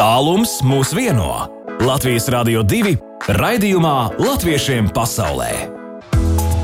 Tālums mūs vieno. Latvijas Rādio 2 raidījumā Latviešiem pasaulē.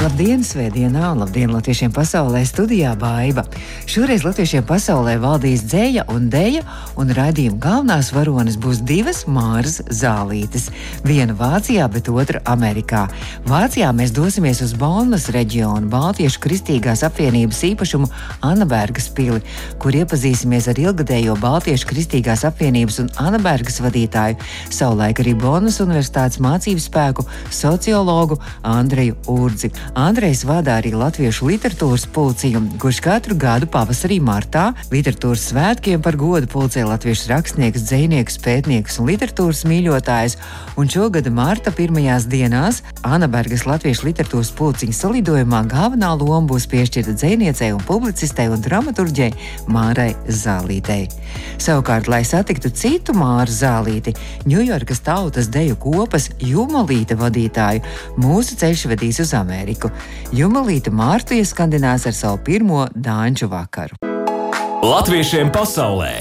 Labdien, svētdienā, labdien latviešiem pasaulē, studijā Baiva. Šoreiz latviešiem pasaulē valdīs dzēja un dēja, un raidījuma galvenās varonas būs divas māras zālītes. Viena Vācijā, bet otra Amerikā. Vācijā mēs dosimies uz Bonnas reģionu, Baltiešu kristīgās apvienības īpašumu Anabergas pili, kur iepazīsimies ar ilgadējo Baltiešu kristīgās apvienības un Anabergas vadītāju, savulaik arī Bonnas universitātes mācību spēku sociologu Andreju Urdzi. Andrejs vada arī Latviešu literatūras pulciju, kurš katru gadu pavasarī martā literatūras svētkiem par godu pulcē latviešu rakstniekus, dzēniekus, pētniekus un literatūras mīļotājus, un šogad marta pirmajās dienās Anabergas Latviešu literatūras pulciņa salidojumā galvenā loma būs piešķirta dzēniecei un publicistei un dramaturģei Mārai Zālītei. Savukārt, lai satiktu citu Māru Zālīti, Ņujorkas tautas deju kopas Jumalīta vadītāju, mūsu ceļš vedīs uz Ameriku. Jumalīta Mārtu ieskandinās ar savu pirmo dāņu vakaru. Latviešiem pasaulē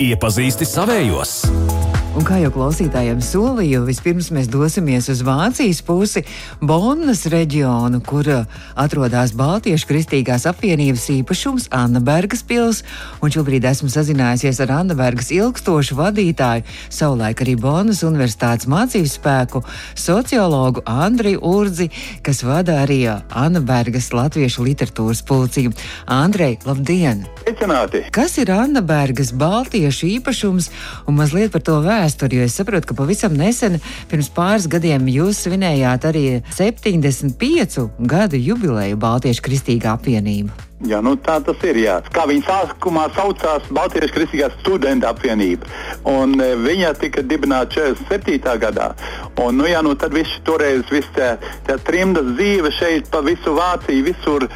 iepazīsti savējos! Un kā jau klausītājiem solīju, vispirms mēs dosimies uz Vācijas pusi, Bonnas reģionu, kur uh, atrodas Baltiešu kristīgās apvienības īpašums Annabergas pils. Un šobrīd esmu sazinājusies ar Annabergas ilgstošu vadītāju, savulaik arī Bonnas universitātes mācību spēku, sociologu Andriju Urdzi, kas vada arī uh, Annabergas latviešu literatūras pulciju. Andrej, labdien! Sveicināti! Kas ir Annabergas Baltiešu īpašums un mazliet par to vēsturi? Vēsturi, jo es saprotu, ka pavisam nesen, pirms pāris gadiem, jūs svinējāt arī 75 gadu jubileju Baltiešu Kristīgā apvienība. Jā, nu tā tas ir. Jā. Kā viņa sākumā saucās Baltijas Kristīgā studenta apvienība. Un, e, viņa tika dibināta 47. gadā. Un, nu, jā, nu, tad viss toreiz viss tā, tā trimdas dzīve šeit pa visu Vāciju visur e,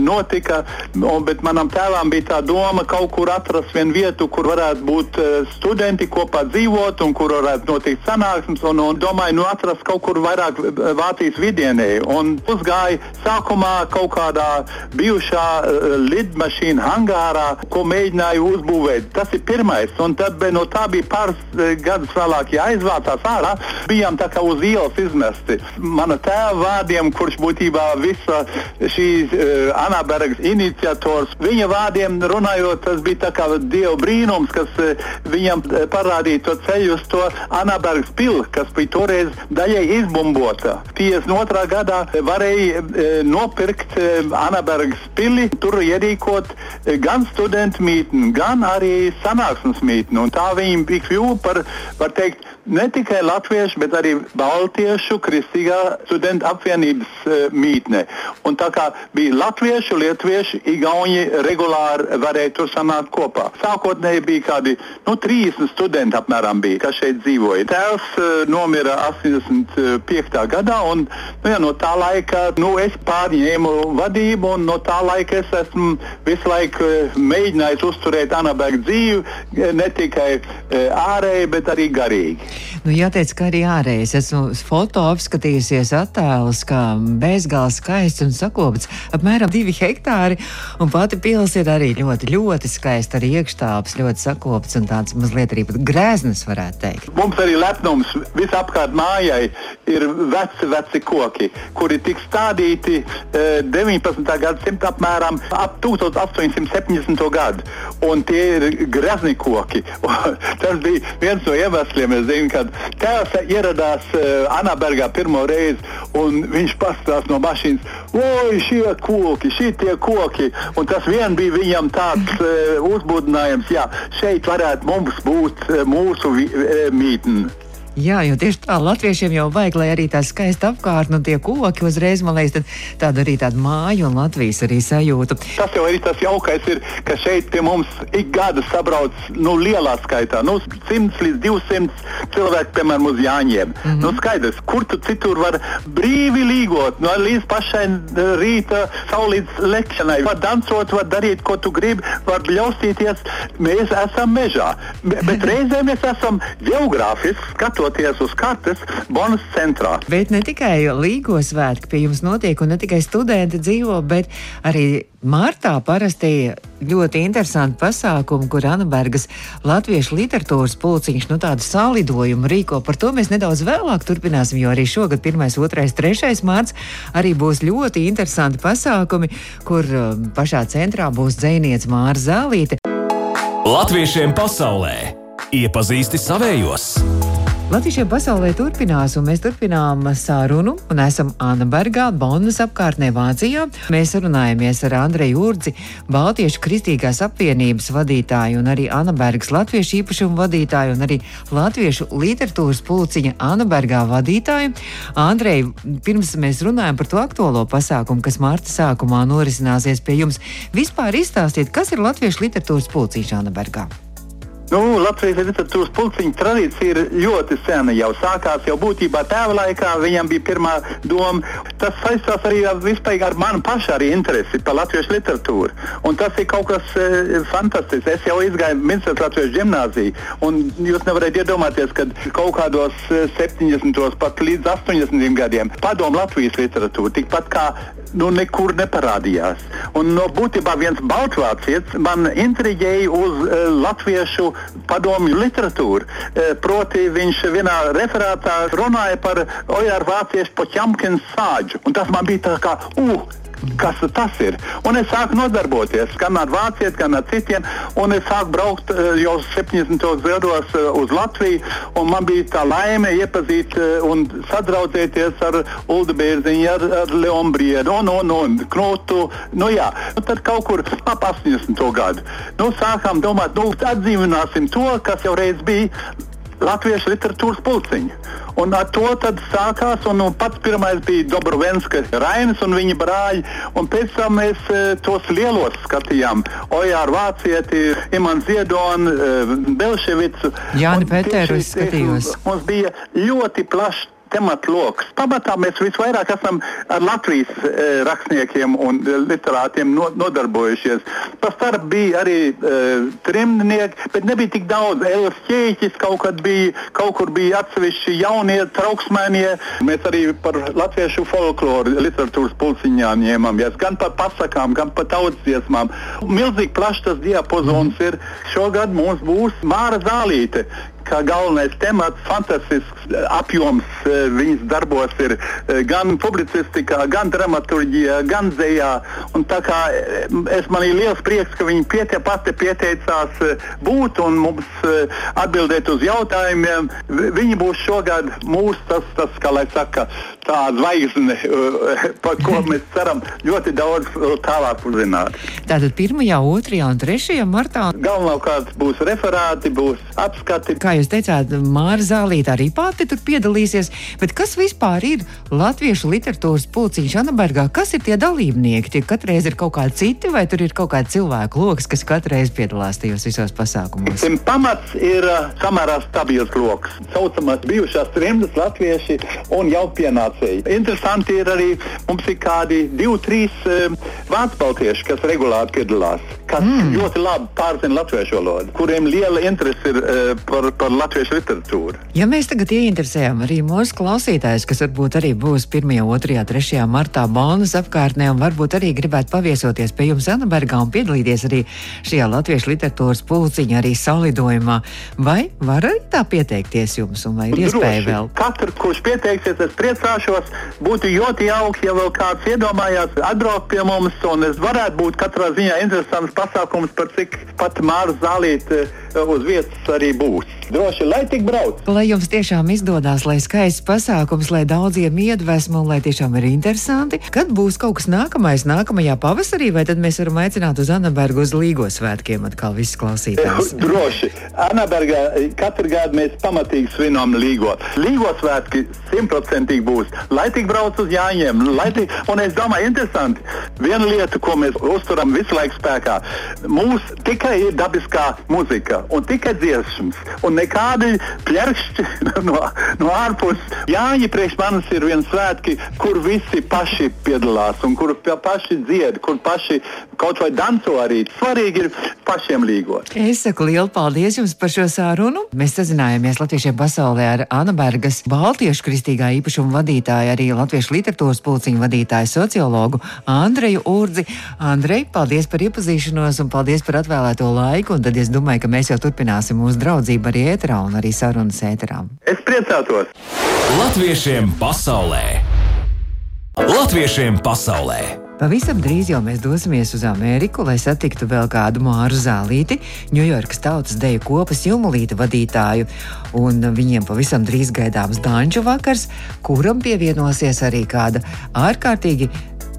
notika. Un, bet manam tēvam bija tā doma kaut kur atrast vienu vietu, kur varētu būt e, studenti kopā dzīvot un kur varētu notikt sanāksmes. Un, un domāju, nu atrast kaut kur vairāk e, Vācijas vidienē. Un uzgāja sākumā kaut kādā bijušā uh, lidmašīna hangārā, ko mēģināja uzbūvēt. Tas ir pirmais, un tad no tā bija pāris uh, gadus vēlāk jāizvācās ārā. Bijām tā kā uz ielas izmesti. Mana tēva vārdiem, kurš būtībā visa šīs uh, Anabergas iniciators, viņa vārdiem runājot, tas bija tā kā dieva brīnums, kas uh, viņam parādīja to ceļu uz to Anabergas pili, kas bija toreiz daļai izbumbota. 52. gadā varēja uh, nopirkt uh, Anabergas pili mītni, tur ierīkot eh, gan studentu mītni, gan arī sanāksmes mītni. Un tā viņi kļuva par, var teikt, ne tikai latviešu, bet arī baltiešu kristīgā studentu apvienības uh, mītne. Un tā kā bija latviešu, lietuviešu, igauņi regulāri varēja tur sanākt kopā. Sākotnēji bija kādi nu, 30 studenti apmēram, bija, kas šeit dzīvoja. Tēvs uh, nomira 85. gadā, un nu, jā, no tā laika nu, es pārņēmu vadību, un no tā laika es esmu visu laiku uh, mēģinājis uzturēt Anaberga dzīvi, ne tikai ārēji, bet arī garīgi. Nu, jāteic, ka arī ārējais esmu foto apskatījusies attēlus, kā bezgalīgi skaists un sakopts. Apmēram divi hektāri, un pati pils ir arī ļoti, ļoti skaista. Arī iekštāps ļoti sakopts un tāds mazliet arī grēznis, varētu teikt. Mums arī lepnums visapkārt mājai ir veci, veci koki, kuri tika stādīti eh, 19. gadsimta apmēram ap 1870. gadu. Un tie ir grezni koki. Tas bija viens no iemesliem, es zinu, kad tēvs ieradās uh, Anabergā pirmo reizi, un viņš paskatās no mašīnas, oi, šie koki, šie tie koki. Un tas vien bija viņam tāds uh, uzbudinājums, jā, šeit varētu mums būt uh, mūsu uh, mītne. Jā, jo tieši tā latviešiem jau vajag, lai arī tā skaista apkārtne un tie koki uzreiz, man liekas, tādu arī tādu māju un Latvijas arī sajūtu. Tas jau arī tas jaukais ir, ka šeit pie mums ik gada sabrauc nu, lielā skaitā, nu, 100 līdz 200 cilvēku, piemēram, uz Jāņiem. Mm -hmm. nu, skaidrs, kur tu citur var brīvi līgot, nu, līdz pašai rīta saulītas lekšanai. Var dansot, var darīt, ko tu gribi, var bļaustīties. Mēs esam mežā, bet reizēm mēs esam geogrāfiski skatot paskaroties uz kartes Bonas centrā. Bet ne tikai Līgo svētki pie jums notiek, un ne tikai studenti dzīvo, bet arī Martā parasti ļoti interesanti pasākumi, kur Anabergas latviešu literatūras pulciņš nu, tādu salidojumu rīko. Par to mēs nedaudz vēlāk turpināsim, jo arī šogad 1, 2, 3 mārts arī būs ļoti interesanti pasākumi, kur um, pašā centrā būs dzēniece Māra Zālīte. Latviešiem pasaulē iepazīsti savējos! Latvijas pasaulē turpinās, un mēs turpinām sarunu, un esam Anabergā, Bonas apkārtnē Vācijā. Mēs runājamies ar Andreju Urdzi, Baltiešu Kristīgās apvienības vadītāju, un arī Anabergas latviešu īpašumu vadītāju, un arī latviešu literatūras pulciņa Anabergā vadītāju. Andrej, pirms mēs runājam par to aktuālo pasākumu, kas marta sākumā norisināsies pie jums, vispār izstāstiet, kas ir latviešu literatūras pulciņš Anabergā. Nu, Latvijas literatūras pulciņa tradīcija ir ļoti sena. Jau sākās jau būtībā tēva laikā, viņam bija pirmā doma. Tas saistās arī ar, ar manu pašu arī interesi par latviešu literatūru. Un tas ir kaut kas e, fantastisks. Es jau izgāju Minstras latviešu gimnāziju, un jūs nevarat iedomāties, ka kaut kādos 70. pat līdz 80. gadiem padomu Latvijas literatūra tikpat kā nu, nekur neparādījās. Un no būtībā viens baltvācietis man intriģēja uz uh, latviešu padomju literatūru. Uh, proti viņš vienā referātā runāja par Ojāru vāciešu Poķamkins sāģu. Un tas man bija tā kā, uh, kas tas ir. Un es sāku nodarboties gan ar vācietiem, gan ar citiem. Un es sāku braukt uh, jau 70. gados uh, uz Latviju. Man bija tā laime iepazīt uh, un sadraudzēties ar Ulu Bērziņu, ar, ar Leonu Briedu un, un, un Knotu. Nu, jā. nu, tad kaut kur ap 80. gadu nu, sākām domāt, nu, atdzīvināsim to, kas jau reiz bija latviešu literatūras pulciņu. Un ar to sākās, un nu, pats pirmais bija Dobrovenska Rainis un viņa brāļi, un pēc tam mēs e, tos lielos skatījām. Ojāru Vācieti, Imants Ziedonu, e, Belševicu. Jāni Peteru es skatījos. Mums bija ļoti plašs tematu lokus. Pamatā mēs visvairāk esam ar Latvijas e, rakstniekiem un e, literātiem no, nodarbojušies. Pastarp bija arī e, trimdnieki, bet nebija tik daudz. Elas ķēķis kaut bija, kaut kur bija atsevišķi jaunie, trauksmēnie. Mēs arī par latviešu folkloru literatūras pulciņām ņēmāmies, gan par pasakām, gan par tautsdziesmām. Milzīgi plašs tas diapazons ir. Šogad mums būs Māra Zālīte, kā galvenais temats, fantastisks apjoms eh, viņas darbos ir eh, gan publicistikā, gan dramaturgijā, gan dzējā. Eh, es man ir liels prieks, ka viņi pietie pati pieteicās būt un mums atbildēt uz jautājumiem. Viņi būs šogad mūsu, tas, tas kā lai saka, tā zvaigzne, par ko mēs ceram ļoti daudz tālāk uzzināt. Tātad 1., 2. un 3. martā galvenokārt būs referāti, būs apskati. Kā jūs teicāt, Māra Zālīta arī pati tur piedalīsies, bet kas vispār ir latviešu literatūras pulciņš Anabergā? Kas ir tie dalībnieki? Tie katreiz ir kaut kādi citi, vai tur ir kaut kādi cilvēku lokus, kas katreiz piedalās tajos visos pasākumos? Tiem pamats ir uh, samērā stabils lokus. Saucamās bijušās trimdas latvieši un jau pienācēji. Interesanti ir arī mums ir kādi divi, trīs uh, vācu baltieši, kas regulāri piedalās kas mm. ļoti labi pārzina latviešu valodu, kuriem liela interese ir uh, par, par latviešu literatūru. Ja mēs tagad ieinteresējam arī mūsu klausītājus, kas varbūt arī būs 1., 2., 3. martā Bonas apkārtnē un varbūt arī gribētu paviesoties pie jums Anabergā un piedalīties arī šajā latviešu literatūras pulciņā, arī salidojumā, vai var arī tā pieteikties jums un vai ir iespēja vēl? Katru, kurš pieteiksies, es priecāšos, būtu ļoti jauki, ja vēl kāds iedomājās atbraukt pie mums un es varētu būt katrā ziņā interesants pasākums, par cik pat Māra Zālīte eh, uz vietas arī būs. Droši, lai tik brauc. Lai jums tiešām izdodas, lai skaists pasākums, lai daudziem iedvesmu un lai tiešām ir interesanti. Kad būs kaut kas nākamais, nākamajā pavasarī, vai tad mēs varam aicināt uz Anabergu uz Līgo svētkiem atkal visus klausītājus? Droši. Anabergā katru gadu mēs pamatīgi svinām Līgo. Līgo svētki simtprocentīgi būs. Lai tik brauc uz Jāņiem, lai tik, un es domāju, interesanti. Viena lieta, ko mēs uzturam visu laiku spēkā, mūs tikai ir dabiskā muzika un tikai dziesmas. Un nekādi pļērkšķi no, no ārpuses. Jāņa priekš manis ir viens svētki, kur visi paši piedalās un kur paši dzied, kur paši kaut vai danco arī. Svarīgi ir pašiem līgot. Es saku lielu paldies jums par šo sārunu. Mēs sazinājāmies Latviešiem pasaulē ar Anna Bergas, Baltiešu kristīgā īpašuma vadītāju, arī Latviešu literatūras pulciņu vadītāju sociologu Andreju Urdzi. Andrej, paldies par iepazīšanos un paldies par atvēlēto laiku. Un tad es domāju, ka mēs jau turpināsim mūsu draudzību arī ēterā un arī sarunas ēterā. Es priecātos! Latviešiem pasaulē! Latviešiem pasaulē! Pavisam drīz jau mēs dosimies uz Ameriku, lai satiktu vēl kādu māru zālīti, Ņujorkas tautas deju kopas jūmulīta vadītāju. Un viņiem pavisam drīz gaidāms Danču vakars, kuram pievienosies arī kāda ārkārtīgi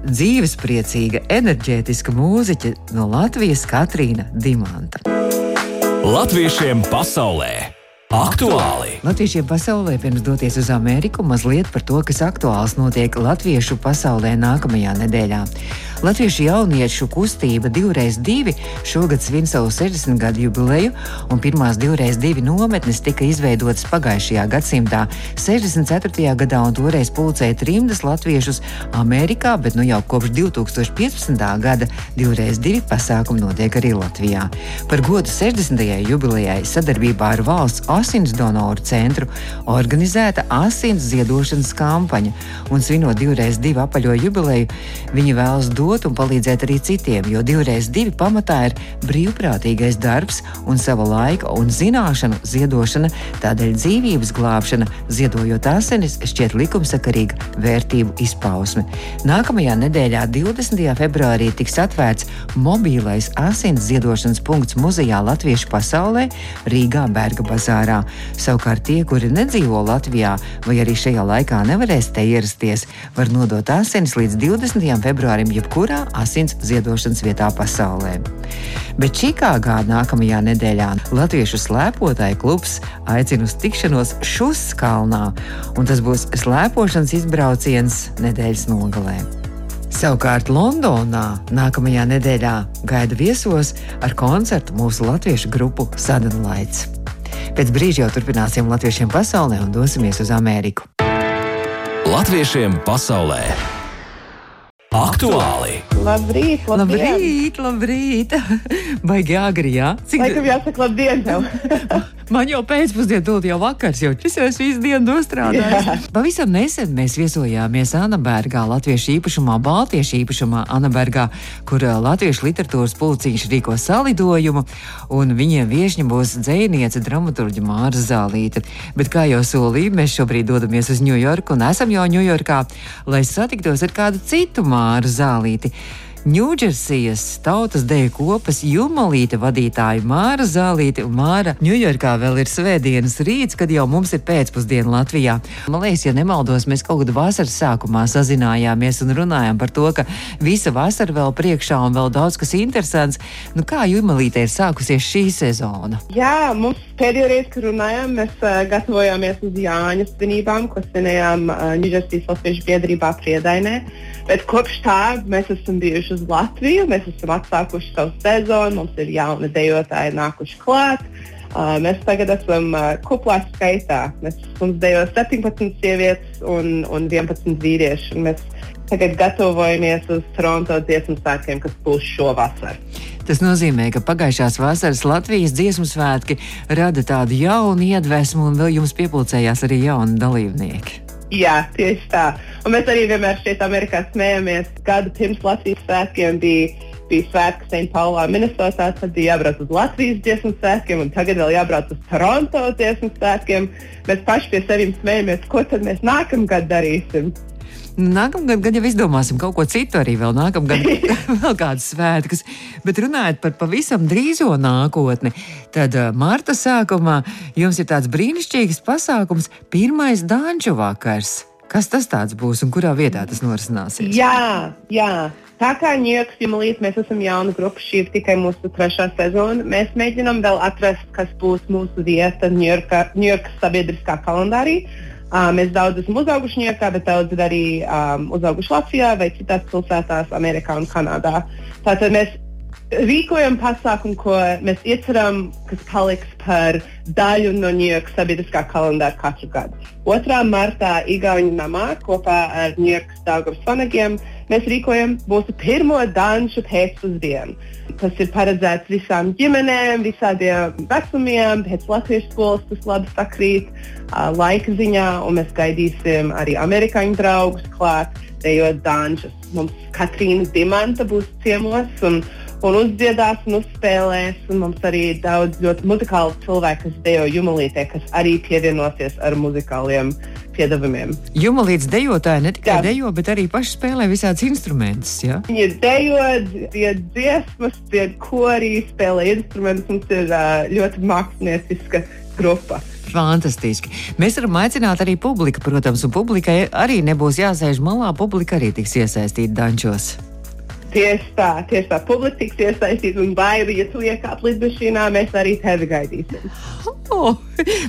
dzīvespriecīga, enerģētiska mūziķe no Latvijas Katrīna Dimanta. Latviešiem pasaulē! Aktuāli! Latviešiem pasaulē pirms doties uz Ameriku mazliet par to, kas aktuāls notiek latviešu pasaulē nākamajā nedēļā. Latviešu jauniešu kustība divreiz divi šogad svin savu 60 gadu jubileju, un pirmās divreiz divi nometnes tika izveidotas pagājušajā gadsimtā, 64. gadā, un toreiz pulcēja trimdas latviešus Amerikā, bet nu jau kopš 2015. gada divreiz divi pasākumi notiek arī Latvijā. Par godu 60. jubilejai sadarbībā ar valsts asins donoru centru organizēta asins ziedošanas kampaņa, un svinot divreiz divu apaļo jubileju, viņi vēlas dot un palīdzēt arī citiem, jo divreiz divi pamatā ir brīvprātīgais darbs un sava laika un zināšanu ziedošana, tādēļ dzīvības glābšana, ziedojot asinis, šķiet likumsakarīga vērtību izpausme. Nākamajā nedēļā, 20. februārī, tiks atvērts mobīlais asins ziedošanas punkts muzejā Latviešu pasaulē Rīgā Berga bazārā ārā. Savukārt tie, kuri nedzīvo Latvijā vai arī šajā laikā nevarēs te ierasties, var nodot asinis līdz 20. februārim jebkurā asins ziedošanas vietā pasaulē. Bet Čikāgā nākamajā nedēļā Latviešu slēpotāju klubs aicina uz tikšanos Šuskalnā, un tas būs slēpošanas izbrauciens nedēļas nogalē. Savukārt Londonā nākamajā nedēļā gaida viesos ar koncertu mūsu latviešu grupu Sadonlaits. Pēc brīža jau turpināsim latviešiem pasaulē un dosimies uz Ameriku. Latviešiem pasaulē! Aktuāli! Labrīt, labrīt! Labrīt, labrīt! Baigi agri, jā? Cik Laikam jāsaka labdien tev! Man jau pēcpusdienā, tūlīt jau vakars, jau es jau visu dienu nostrādājis. Pavisam nesen mēs viesojāmies Anabergā, Latviešu īpašumā, Baltiešu īpašumā Anabergā, kur Latviešu literatūras pulcīši rīko salidojumu, un viņiem viešņi būs dzēniece, dramaturģa Māra Zālīte. Bet, kā jau solīju, mēs šobrīd dodamies uz Ņujorku un esam jau Ņujorkā, lai satiktos ar kādu citu Māru Zālīti. Ņūdžersijas tautas deju kopas Jumalīte vadītāja Māra Zālīte Māra. Ņujorkā vēl ir svētdienas rīts, kad jau mums ir pēcpusdiena Latvijā. Man liekas, ja nemaldos, mēs kaut kad vasaras sākumā sazinājāmies un runājām par to, ka visa vasara vēl priekšā un vēl daudz kas interesants. Nu, kā Jumalīte ir sākusies šī sezona? Jā, mums pēdējo reizi, kad runājām, mēs uh, gatavojāmies uz Jāņa svinībām, ko svinējām uh, Ņūdžersijas Latviešu biedrībā Priedainē. Bet kopš tā mēs esam bijuši uz Latviju, mēs esam atsākuši savu sezonu, mums ir jauni dejotāji nākuši klāt. Uh, mēs tagad esam uh, kuplā skaitā. Mēs, mums dejo 17 sievietes un, un 11 vīrieši. Un mēs tagad gatavojamies uz Toronto dziesmu svētkiem, kas būs šovasar. Tas nozīmē, ka pagājušās vasaras Latvijas dziesmu svētki rada tādu jaunu iedvesmu, un vēl jums piepildījās arī jauni dalībnieki. Jā, tieši tā. Un mēs arī vienmēr šeit Amerikā smējamies. Gadu pirms Latvijas svētkiem bija, bija svētki St. Paulā, Minnesotā. Tad bija jābrauc uz Latvijas dziesmu svētkiem, un tagad vēl jābrauc uz Toronto dziesmu svētkiem. Mēs paši pie sevis smējamies, ko tad mēs nākamgad darīsim. Nākamgad gan jau izdomāsim kaut ko citu, arī vēl nākamgad, vēl kādas svētkus. Bet runājot par pavisam drīzo nākotni, tad eh, marta sākumā jums ir tāds brīnišķīgs pasākums, pirmais Danču vakars. Kas tas būs un kurā vietā tas norisināsies? Jā, jā. Tā kā Ņujorkas Jumalīs mēs esam jauna grupa, šī ir tikai mūsu trešā sezona. Mēs mēģinām vēl atrast, kas būs mūsu vieta Ņujorkas sabiedriskā kalendārī. Uh, mēs daudz esam uzauguši Ņujorkā, bet daudz arī um, uzauguši Latvijā vai citās pilsētās, Amerikā un Kanādā. Tātad mēs Rīkojam pasākumu, ko mēs ieceram, kas paliks par daļu no Ņujorkas sabiedriskā kalendāra katru gadu. 2. martā Igaunijas namā kopā ar Ņujorkas Daugavas vanagiem mēs rīkojam mūsu pirmo danču pēcpusdienu. Tas ir paredzēts visām ģimenēm, visādiem vecumiem, pēc latviešu skolas tas labi sakrīt uh, laika ziņā, un mēs gaidīsim arī amerikāņu draugus klāt, dejot dančus. Mums Katrīna Dimanta būs ciemos. Un, un uzdziedās un uzspēlēs. Un mums arī ir daudz ļoti muzikālu cilvēku, kas dejo jumalītē, kas arī pievienosies ar muzikāliem piedāvājumiem. Jumalīts dejotāji ne tikai Jā. dejo, bet arī paši spēlē visādus instrumentus. Ja? Viņi dejo, dzied dziesmas, dzied korī, spēlē instrumentus. Mums ir ļoti mākslinieca grupa. Fantastiski. Mēs varam aicināt arī publiku, protams, un publikai arī nebūs jāsēž malā. Publika arī tiks iesaistīta dančos. Tieši tā, tieši tā. Publika tiks iesaistīta un baigi, ja tu iekāp lidmašīnā, mēs arī tevi gaidīsim. Oh,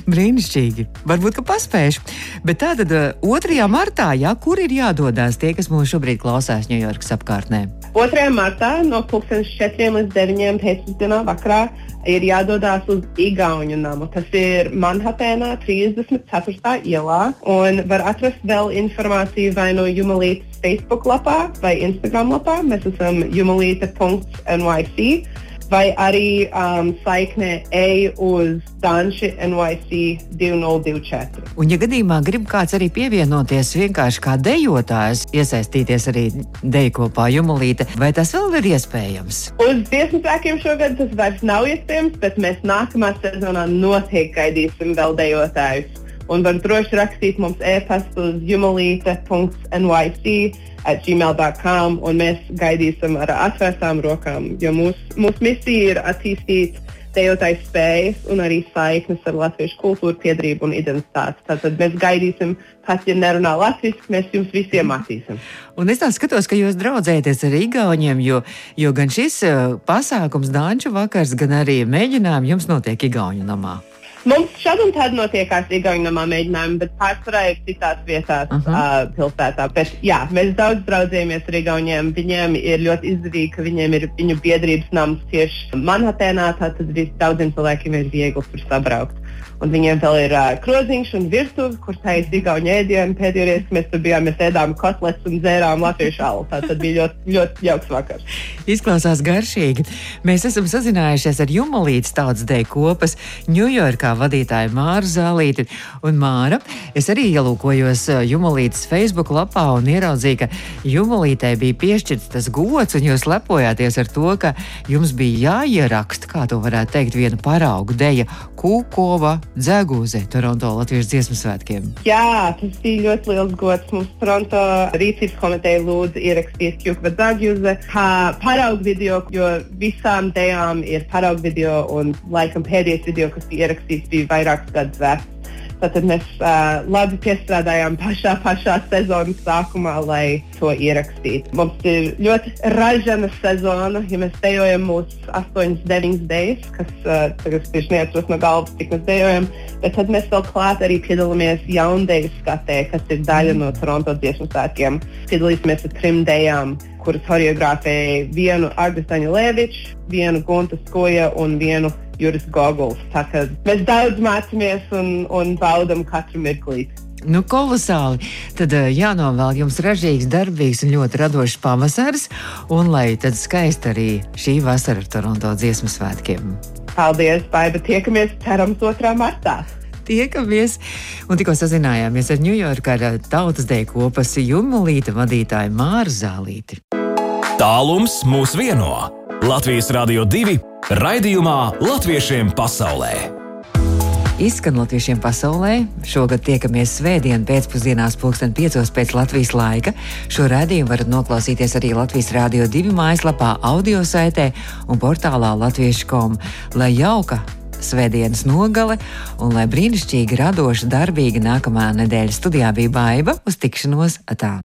brīnišķīgi. Varbūt, ka paspēšu. Bet tātad 2. martā, jā, kur ir jādodas tie, kas mūs šobrīd klausās Ņujorkas apkārtnē? 2. martā no 4 līdz 9 pēcpusdienā vakarā ir jādodas uz Igaunu namu. Tas ir Manhattanā, 34. ielā. Un var atrast vēl informāciju vai no Jumalītas Facebook lapā vai Instagram lapā. Mēs esam jumalīta.nyc vai arī um, saiknē ej uz Danši NYC 2024. Un, ja gadījumā grib kāds arī pievienoties vienkārši kā dejotājs, iesaistīties arī deju kopā Jumulīte, vai tas vēl ir iespējams? Uz dziesmu spēkiem šogad tas vairs nav iespējams, bet mēs nākamā sezonā noteikti gaidīsim vēl dejotājus. Un var droši rakstīt mums e-pastu uz jumulīte.nyc gmail.com, un mēs gaidīsim ar atvērtām rokām, jo mūsu mūs misija ir attīstīt dejotāju spējas un arī saiknes ar latviešu kultūru, piedarību un identitāti. Tātad mēs gaidīsim, pat ja nerunā latviešu, mēs jums visiem mācīsim. Un es tā skatos, ka jūs draudzēties ar Igauniem, jo, jo gan šis uh, pasākums, Dāņu vakars, gan arī mēģinājumi jums notiek Igauņu namā. Mums šādi un tādi notiekās Igaunijā mēģinājumi, bet pārsvarā ir citās vietās uh -huh. uh, pilsētā. Bet, jā, mēs daudz draudzējamies ar Igauniem. Viņiem ir ļoti izdevīgi, ka viņiem ir viņu biedrības nams tieši Manhattanā. Tātad daudziem cilvēkiem ir viegli tur sabraukt. Un viņiem vēl ir uh, kroziņš un virtuve, kur taisa digauņu ēdienu. Pēdējo reizi, kad mēs tur bijām, mēs ēdām kotletes un dzērām latviešu alu. Tā bija ļoti, ļoti jauks vakars. Izklausās garšīgi. Mēs esam sazinājušies ar Jumalītas tautas deju kopas Ņujorkā vadītāju Māru Zālīti. Un Māra, es arī ielūkojos Jumalītas Facebook lapā un ieraudzīju, ka Jumalītei bija piešķirts tas gods, un jūs lepojāties ar to, ka jums bija jāieraksta, kā to varētu teikt, viena paraugu deja Kūkova dzēgūze Toronto Latvijas dziesmu svētkiem. Jā, tas bija ļoti liels gods. Mums Toronto rīcības komiteja lūdza ierakstīt Kūkova dzēgūze kā paraugu video, jo visām dejām ir paraugu video un laikam pēdējais video, kas bija ierakstīts, bija vairākus gadus vecs. Tātad mēs uh, labi piestrādājām pašā, pašā sezonas sākumā, lai to ierakstītu. Mums ir ļoti ražana sezona, ja mēs dejojam mūsu 8, 9 dienas, kas uh, tagad tieši neatceros no galvas, cik mēs dejojam. Bet tad mēs vēl klāt arī piedalāmies jaundeju skatē, kas ir daļa no Toronto dziesmu svētkiem. Piedalīsimies ar trim dejām kuras choreogrāfēja vienu Arbistaņu Leviču, vienu Gunta Skoja un vienu Juris Goguls. Mēs daudz mācāmies un, un baudām katru mirklī. Nu, kolosāli. Tad uh, jānovēl jums ražīgs, darbīgs un ļoti radošs pavasaris, un lai tad skaisti arī šī vasara ar Toronto dziesmu svētkiem. Paldies, Baiba! Tiekamies cerams 2. martā! Tiekamies! Un tikko sazinājāmies ar Ņujorka ar tautas deju kopas Jumulīta vadītāju Māru Zālīti. Tālums mūs vieno! Latvijas Rādio 2 Raidījumā Latviešiem pasaulē. Izskan latviešiem pasaulē. Šogad tiekamies svētdien pēcpusdienās, pulksten 5. pēc Latvijas laika. Šo raidījumu varat noklausīties arī Latvijas Rādio 2 mājaslapā, audio saitē un portālā Latviešu.com. Lai jauka svētdienas nogale un lai brīnišķīgi, radoša, darbīga nākamā nedēļa studijā bija baiva uz tikšanos atā.